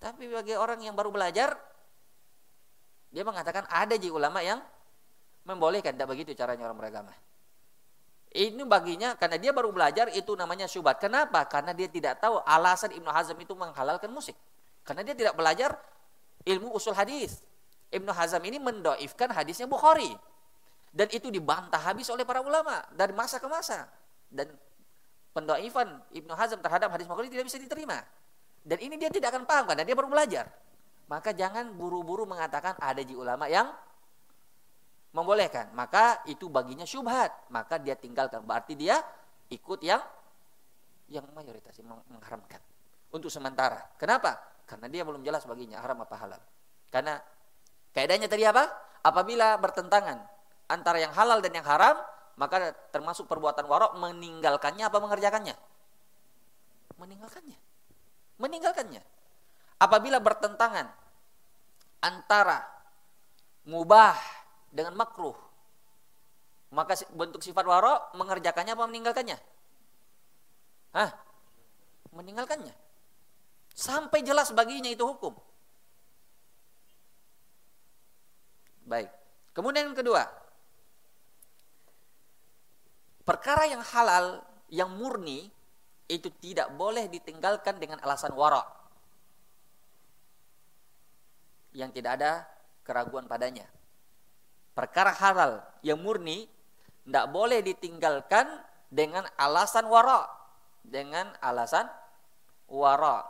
Tapi bagi orang yang baru belajar, dia mengatakan ada ji ulama yang membolehkan. Tidak begitu caranya orang beragama. Ini baginya karena dia baru belajar itu namanya syubhat. Kenapa? Karena dia tidak tahu alasan Ibnu Hazm itu menghalalkan musik. Karena dia tidak belajar ilmu usul hadis. Ibnu Hazm ini mendoifkan hadisnya Bukhari. Dan itu dibantah habis oleh para ulama dari masa ke masa. Dan pendoifan Ibnu Hazm terhadap hadis Bukhari tidak bisa diterima. Dan ini dia tidak akan paham karena dia baru belajar. Maka jangan buru-buru mengatakan ada ji ulama yang membolehkan. Maka itu baginya syubhat. Maka dia tinggalkan. Berarti dia ikut yang yang mayoritas yang mengharamkan. Untuk sementara. Kenapa? Karena dia belum jelas baginya haram apa halal. Karena kaidahnya tadi apa? Apabila bertentangan antara yang halal dan yang haram, maka termasuk perbuatan warok meninggalkannya apa mengerjakannya? Meninggalkannya meninggalkannya. Apabila bertentangan antara mubah dengan makruh, maka bentuk sifat warok mengerjakannya apa meninggalkannya? Hah? Meninggalkannya. Sampai jelas baginya itu hukum. Baik. Kemudian yang kedua, perkara yang halal, yang murni, itu tidak boleh ditinggalkan dengan alasan wara yang tidak ada keraguan padanya. Perkara halal yang murni tidak boleh ditinggalkan dengan alasan wara, dengan alasan wara.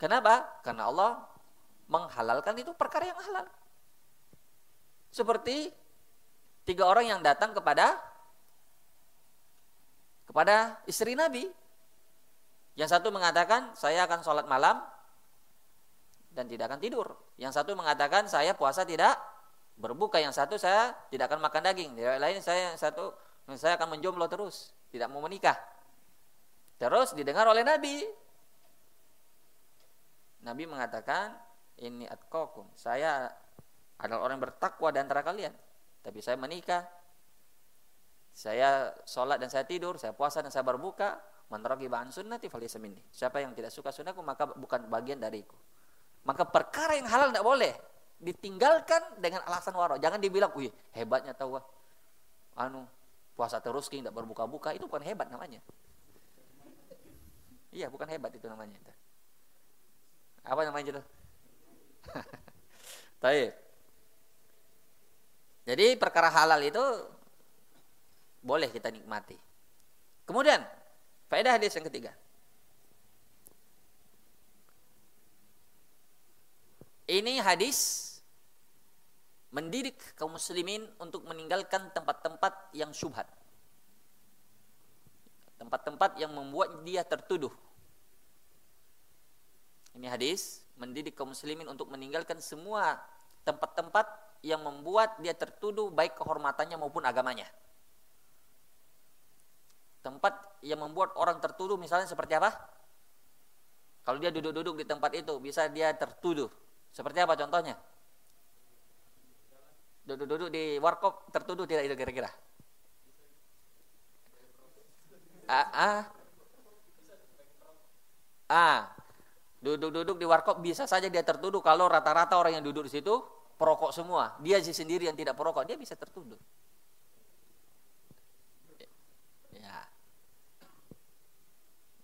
Kenapa? Karena Allah menghalalkan itu perkara yang halal. Seperti tiga orang yang datang kepada kepada istri Nabi. Yang satu mengatakan, saya akan sholat malam dan tidak akan tidur. Yang satu mengatakan, saya puasa tidak berbuka. Yang satu, saya tidak akan makan daging. Yang lain, saya satu, saya akan menjomblo terus. Tidak mau menikah. Terus didengar oleh Nabi. Nabi mengatakan, ini atkokum. Saya adalah orang bertakwa di antara kalian. Tapi saya menikah, saya sholat dan saya tidur, saya puasa dan saya berbuka, menerogi bahan sunnati falaysa minni. Siapa yang tidak suka sunnahku maka bukan bagian dariku. Maka perkara yang halal tidak boleh ditinggalkan dengan alasan waro. Jangan dibilang, "Wih, hebatnya tahu anu puasa terus king tidak berbuka-buka." Itu bukan hebat namanya. Iya, bukan hebat itu namanya. Apa namanya itu? Baik. Jadi perkara halal itu boleh kita nikmati. Kemudian, faedah hadis yang ketiga. Ini hadis mendidik kaum muslimin untuk meninggalkan tempat-tempat yang syubhat. Tempat-tempat yang membuat dia tertuduh. Ini hadis mendidik kaum muslimin untuk meninggalkan semua tempat-tempat yang membuat dia tertuduh baik kehormatannya maupun agamanya. Tempat yang membuat orang tertuduh misalnya seperti apa? Kalau dia duduk-duduk di tempat itu bisa dia tertuduh. Seperti apa contohnya? Duduk-duduk di warkop tertuduh tidak itu kira-kira? Ah, ah, ah, duduk-duduk di warkop bisa saja dia tertuduh kalau rata-rata orang yang duduk di situ perokok semua. Dia sendiri yang tidak perokok, dia bisa tertuduh. Ya.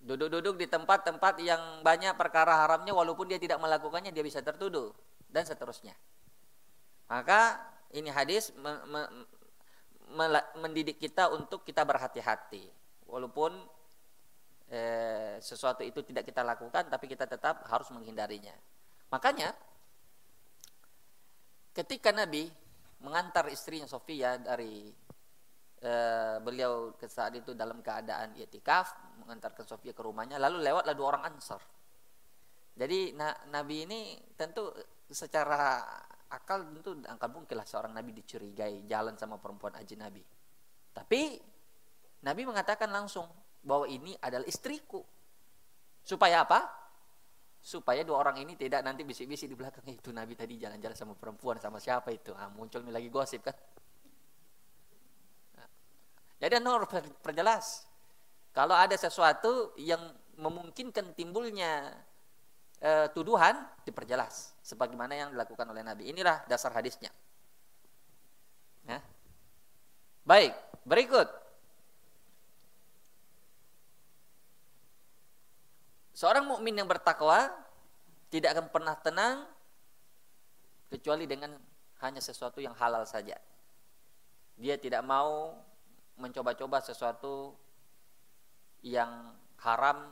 Duduk-duduk di tempat-tempat yang banyak perkara haramnya walaupun dia tidak melakukannya dia bisa tertuduh dan seterusnya. Maka ini hadis me, me, me, mendidik kita untuk kita berhati-hati walaupun eh, sesuatu itu tidak kita lakukan tapi kita tetap harus menghindarinya. Makanya ketika Nabi mengantar istrinya Sofia dari e, beliau ke saat itu dalam keadaan itikaf mengantarkan Sofia ke rumahnya lalu lewatlah dua orang Ansar. Jadi na, Nabi ini tentu secara akal tentu angkat mungkinlah seorang Nabi dicurigai jalan sama perempuan aji Nabi. Tapi Nabi mengatakan langsung bahwa ini adalah istriku. Supaya apa? supaya dua orang ini tidak nanti bisik-bisik di belakang eh, itu Nabi tadi jalan-jalan sama perempuan sama siapa itu ah, muncul nih lagi gosip kan jadi anda harus perjelas. Kalau ada sesuatu yang memungkinkan timbulnya e, tuduhan diperjelas. Sebagaimana yang dilakukan oleh Nabi. Inilah dasar hadisnya. Ya. baik berikut. Seorang mukmin yang bertakwa tidak akan pernah tenang kecuali dengan hanya sesuatu yang halal saja. Dia tidak mau mencoba-coba sesuatu yang haram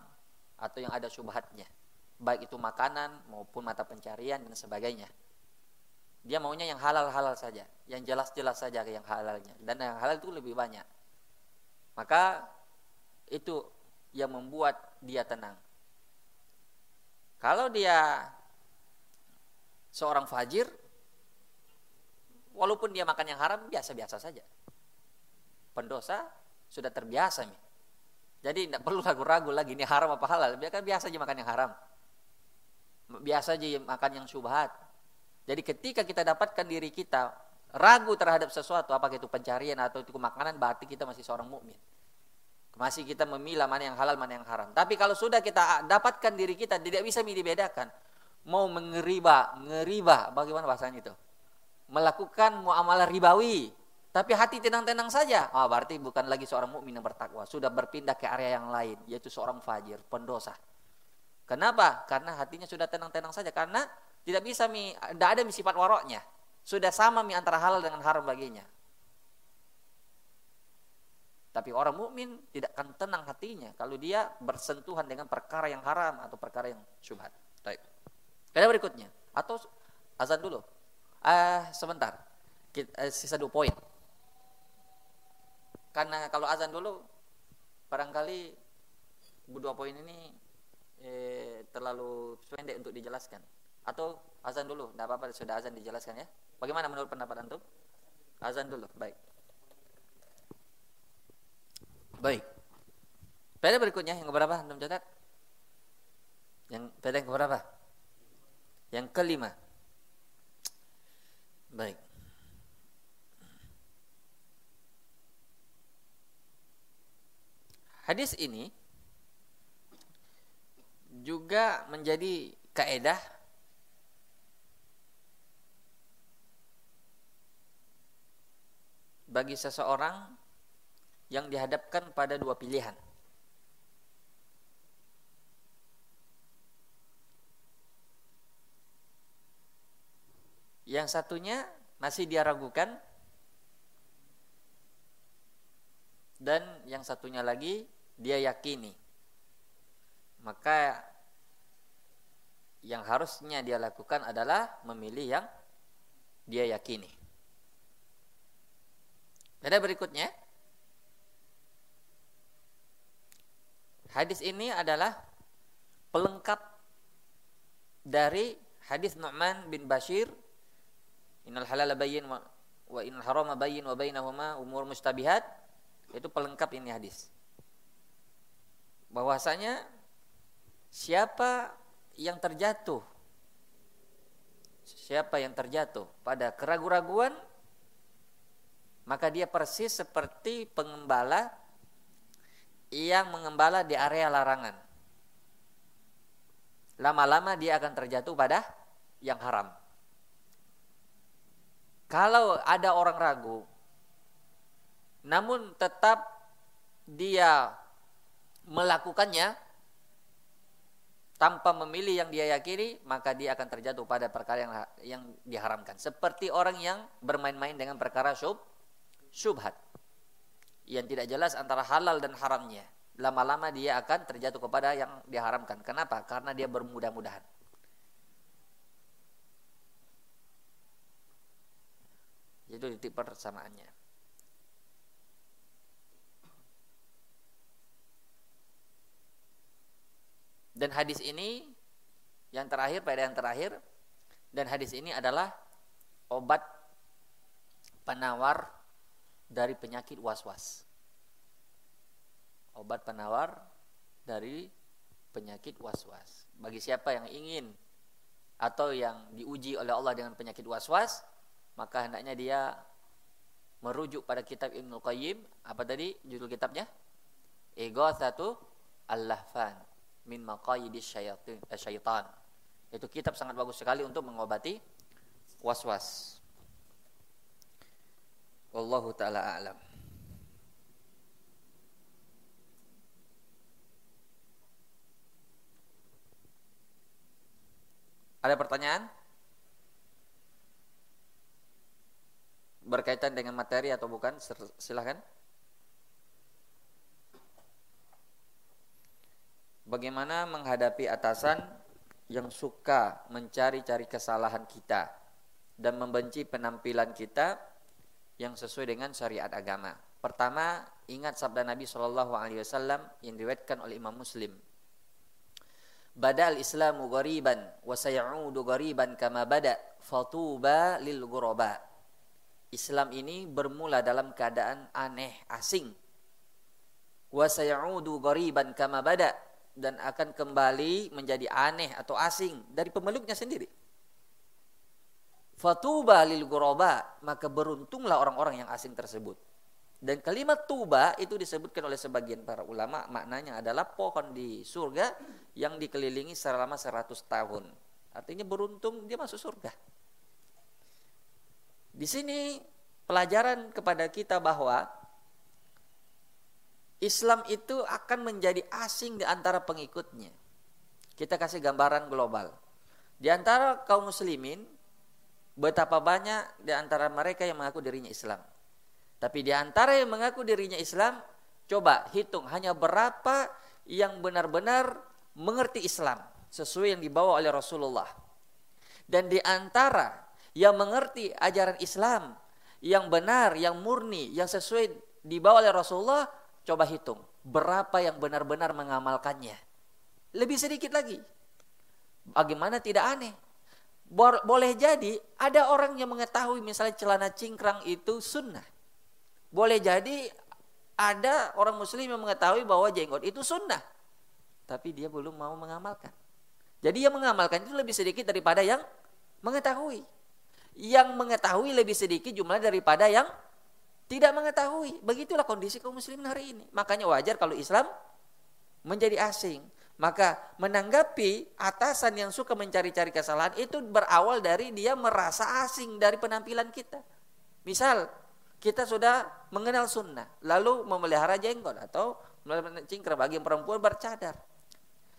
atau yang ada syubhatnya. Baik itu makanan maupun mata pencarian dan sebagainya. Dia maunya yang halal-halal saja, yang jelas-jelas saja yang halalnya. Dan yang halal itu lebih banyak. Maka itu yang membuat dia tenang. Kalau dia seorang fajir, walaupun dia makan yang haram, biasa-biasa saja. Pendosa sudah terbiasa nih. Jadi tidak perlu ragu-ragu lagi ini haram apa halal. Dia kan biasa aja makan yang haram. Biasa aja makan yang syubhat. Jadi ketika kita dapatkan diri kita ragu terhadap sesuatu, apakah itu pencarian atau itu makanan, berarti kita masih seorang mukmin. Masih kita memilah mana yang halal, mana yang haram. Tapi kalau sudah kita dapatkan diri kita tidak bisa dibedakan. Mau mengeriba, ngeriba, bagaimana bahasanya itu? Melakukan muamalah ribawi, tapi hati tenang-tenang saja. Ah, berarti bukan lagi seorang mukmin yang bertakwa, sudah berpindah ke area yang lain, yaitu seorang fajir, pendosa. Kenapa? Karena hatinya sudah tenang-tenang saja. Karena tidak bisa mi, tidak ada mi sifat waroknya. Sudah sama mi antara halal dengan haram baginya. Tapi orang mukmin tidak akan tenang hatinya kalau dia bersentuhan dengan perkara yang haram atau perkara yang syubhat. Baik. Kaidah berikutnya atau azan dulu. Ah, sebentar. Kita, eh, sisa dua poin. Karena kalau azan dulu barangkali dua poin ini eh, terlalu pendek untuk dijelaskan. Atau azan dulu, tidak apa-apa sudah azan dijelaskan ya. Bagaimana menurut pendapat antum? Azan dulu, baik. Baik. Pada berikutnya yang berapa antum catat? Yang pada yang berapa? Yang kelima. Baik. Hadis ini juga menjadi kaedah bagi seseorang yang dihadapkan pada dua pilihan. Yang satunya masih dia ragukan dan yang satunya lagi dia yakini. Maka yang harusnya dia lakukan adalah memilih yang dia yakini. Ada berikutnya. Hadis ini adalah pelengkap dari hadis Nu'man bin Bashir Innal halal bayyin wa, wa innal harama bayyin wa bainahuma umur mustabihat. Itu pelengkap ini hadis. Bahwasanya siapa yang terjatuh siapa yang terjatuh pada keraguan-raguan maka dia persis seperti pengembala yang mengembala di area larangan. Lama-lama dia akan terjatuh pada yang haram. Kalau ada orang ragu, namun tetap dia melakukannya tanpa memilih yang dia yakini, maka dia akan terjatuh pada perkara yang yang diharamkan. Seperti orang yang bermain-main dengan perkara syub, syubhat yang tidak jelas antara halal dan haramnya. Lama-lama dia akan terjatuh kepada yang diharamkan. Kenapa? Karena dia bermudah-mudahan. Itu titik persamaannya. Dan hadis ini yang terakhir pada yang terakhir dan hadis ini adalah obat penawar dari penyakit was-was. Obat penawar dari penyakit was-was. Bagi siapa yang ingin atau yang diuji oleh Allah dengan penyakit was-was, maka hendaknya dia merujuk pada kitab Ibnu Qayyim apa tadi judul kitabnya Ego satu Al-Lahfan min maqayidis syaitan syaitan. Itu kitab sangat bagus sekali untuk mengobati was-was. Wallahu taala a'lam. Ada pertanyaan? berkaitan dengan materi atau bukan? Silahkan bagaimana menghadapi atasan yang suka mencari-cari kesalahan kita dan membenci penampilan kita yang sesuai dengan syariat agama. Pertama, ingat sabda Nabi Shallallahu Alaihi Wasallam yang diriwayatkan oleh Imam Muslim. Badal Islamu ghariban wa sayaudu ghariban kama bada fatuba lil ghuraba. Islam ini bermula dalam keadaan aneh, asing. Wa sayaudu ghariban kama bada dan akan kembali menjadi aneh atau asing dari pemeluknya sendiri. Fatuba lil ghuraba, maka beruntunglah orang-orang yang asing tersebut. Dan kalimat tuba itu disebutkan oleh sebagian para ulama maknanya adalah pohon di surga yang dikelilingi selama 100 tahun. Artinya beruntung dia masuk surga. Di sini pelajaran kepada kita bahwa Islam itu akan menjadi asing di antara pengikutnya. Kita kasih gambaran global. Di antara kaum muslimin, betapa banyak di antara mereka yang mengaku dirinya Islam. Tapi di antara yang mengaku dirinya Islam, coba hitung hanya berapa yang benar-benar mengerti Islam. sesuai yang dibawa oleh Rasulullah. Dan di antara yang mengerti ajaran Islam yang benar, yang murni, yang sesuai dibawa oleh Rasulullah, coba hitung berapa yang benar-benar mengamalkannya. Lebih sedikit lagi. Bagaimana tidak aneh? Boleh jadi ada orang yang mengetahui misalnya celana cingkrang itu sunnah. Boleh jadi ada orang muslim yang mengetahui bahwa jenggot itu sunnah. Tapi dia belum mau mengamalkan. Jadi yang mengamalkan itu lebih sedikit daripada yang mengetahui. Yang mengetahui lebih sedikit jumlah daripada yang tidak mengetahui. Begitulah kondisi kaum muslimin hari ini. Makanya wajar kalau Islam menjadi asing. Maka menanggapi atasan yang suka mencari-cari kesalahan itu berawal dari dia merasa asing dari penampilan kita. Misal kita sudah mengenal sunnah, lalu memelihara jenggot atau cingkrang bagi perempuan bercadar.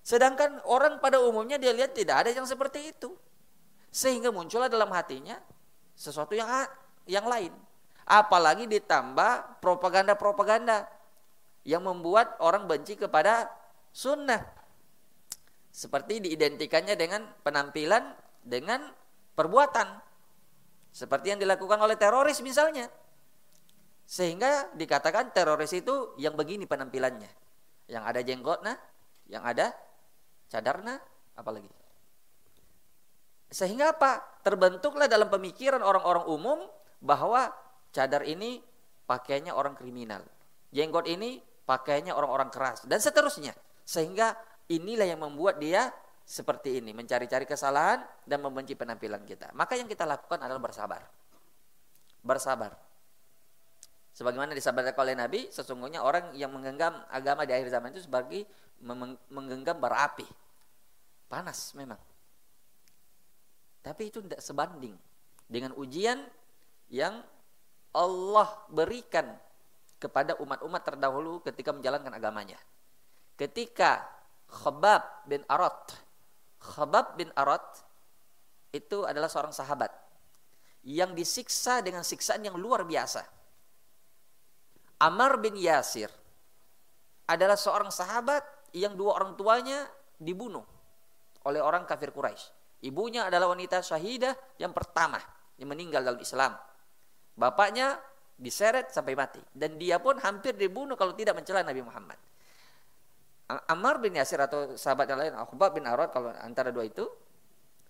Sedangkan orang pada umumnya dia lihat tidak ada yang seperti itu. Sehingga muncullah dalam hatinya sesuatu yang yang lain. Apalagi ditambah propaganda-propaganda yang membuat orang benci kepada sunnah. Seperti diidentikannya dengan penampilan dengan perbuatan. Seperti yang dilakukan oleh teroris misalnya. Sehingga dikatakan teroris itu yang begini penampilannya. Yang ada jenggotnya, yang ada cadarnya, apalagi. Sehingga apa? Terbentuklah dalam pemikiran orang-orang umum bahwa cadar ini pakainya orang kriminal. Jenggot ini pakainya orang-orang keras dan seterusnya. Sehingga inilah yang membuat dia seperti ini, mencari-cari kesalahan dan membenci penampilan kita. Maka yang kita lakukan adalah bersabar. Bersabar. Sebagaimana disabarkan oleh Nabi, sesungguhnya orang yang menggenggam agama di akhir zaman itu sebagai menggenggam bara api. Panas memang. Tapi itu tidak sebanding dengan ujian yang Allah berikan kepada umat-umat terdahulu ketika menjalankan agamanya. Ketika Khabab bin Arat, Khabab bin Arat itu adalah seorang sahabat yang disiksa dengan siksaan yang luar biasa. Amar bin Yasir adalah seorang sahabat yang dua orang tuanya dibunuh oleh orang kafir Quraisy. Ibunya adalah wanita syahidah yang pertama yang meninggal dalam Islam. Bapaknya diseret sampai mati dan dia pun hampir dibunuh kalau tidak mencela Nabi Muhammad. Ammar bin Yasir atau sahabat yang lain, Akhbab bin Arad kalau antara dua itu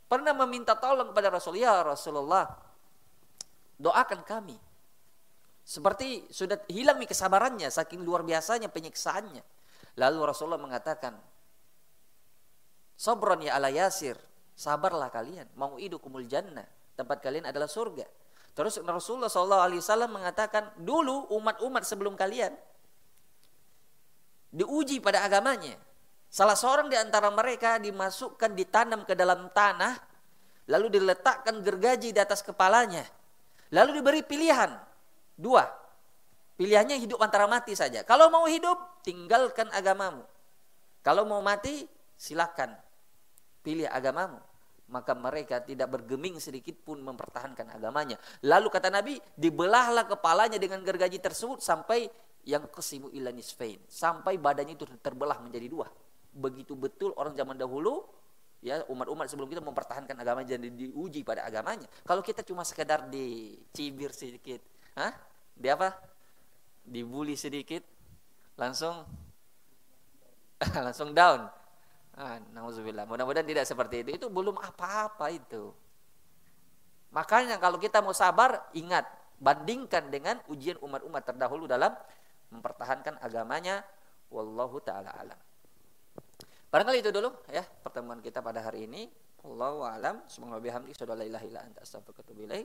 pernah meminta tolong kepada Rasulullah, ya Rasulullah, doakan kami. Seperti sudah hilang kesabarannya saking luar biasanya penyiksaannya. Lalu Rasulullah mengatakan, Sobron ya ala Yasir, sabarlah kalian mau kumul jannah tempat kalian adalah surga terus Rasulullah SAW mengatakan dulu umat-umat sebelum kalian diuji pada agamanya. Salah seorang di antara mereka dimasukkan ditanam ke dalam tanah lalu diletakkan gergaji di atas kepalanya. Lalu diberi pilihan. Dua pilihannya hidup antara mati saja. Kalau mau hidup tinggalkan agamamu. Kalau mau mati silakan pilih agamamu maka mereka tidak bergeming sedikit pun mempertahankan agamanya. Lalu kata Nabi, dibelahlah kepalanya dengan gergaji tersebut sampai yang kesimu ilanis nisfain, sampai badannya itu terbelah menjadi dua. Begitu betul orang zaman dahulu ya umat-umat sebelum kita mempertahankan agamanya dan diuji pada agamanya. Kalau kita cuma sekedar dicibir sedikit, hah? Di apa? Dibully sedikit, langsung langsung down Ah, Mudah-mudahan tidak seperti itu. Itu belum apa-apa itu. Makanya kalau kita mau sabar, ingat, bandingkan dengan ujian umat-umat terdahulu dalam mempertahankan agamanya. Wallahu taala alam. Barangkali itu dulu ya pertemuan kita pada hari ini. Allahu alam. Semoga bihamdi.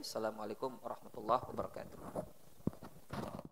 Assalamualaikum warahmatullahi wabarakatuh.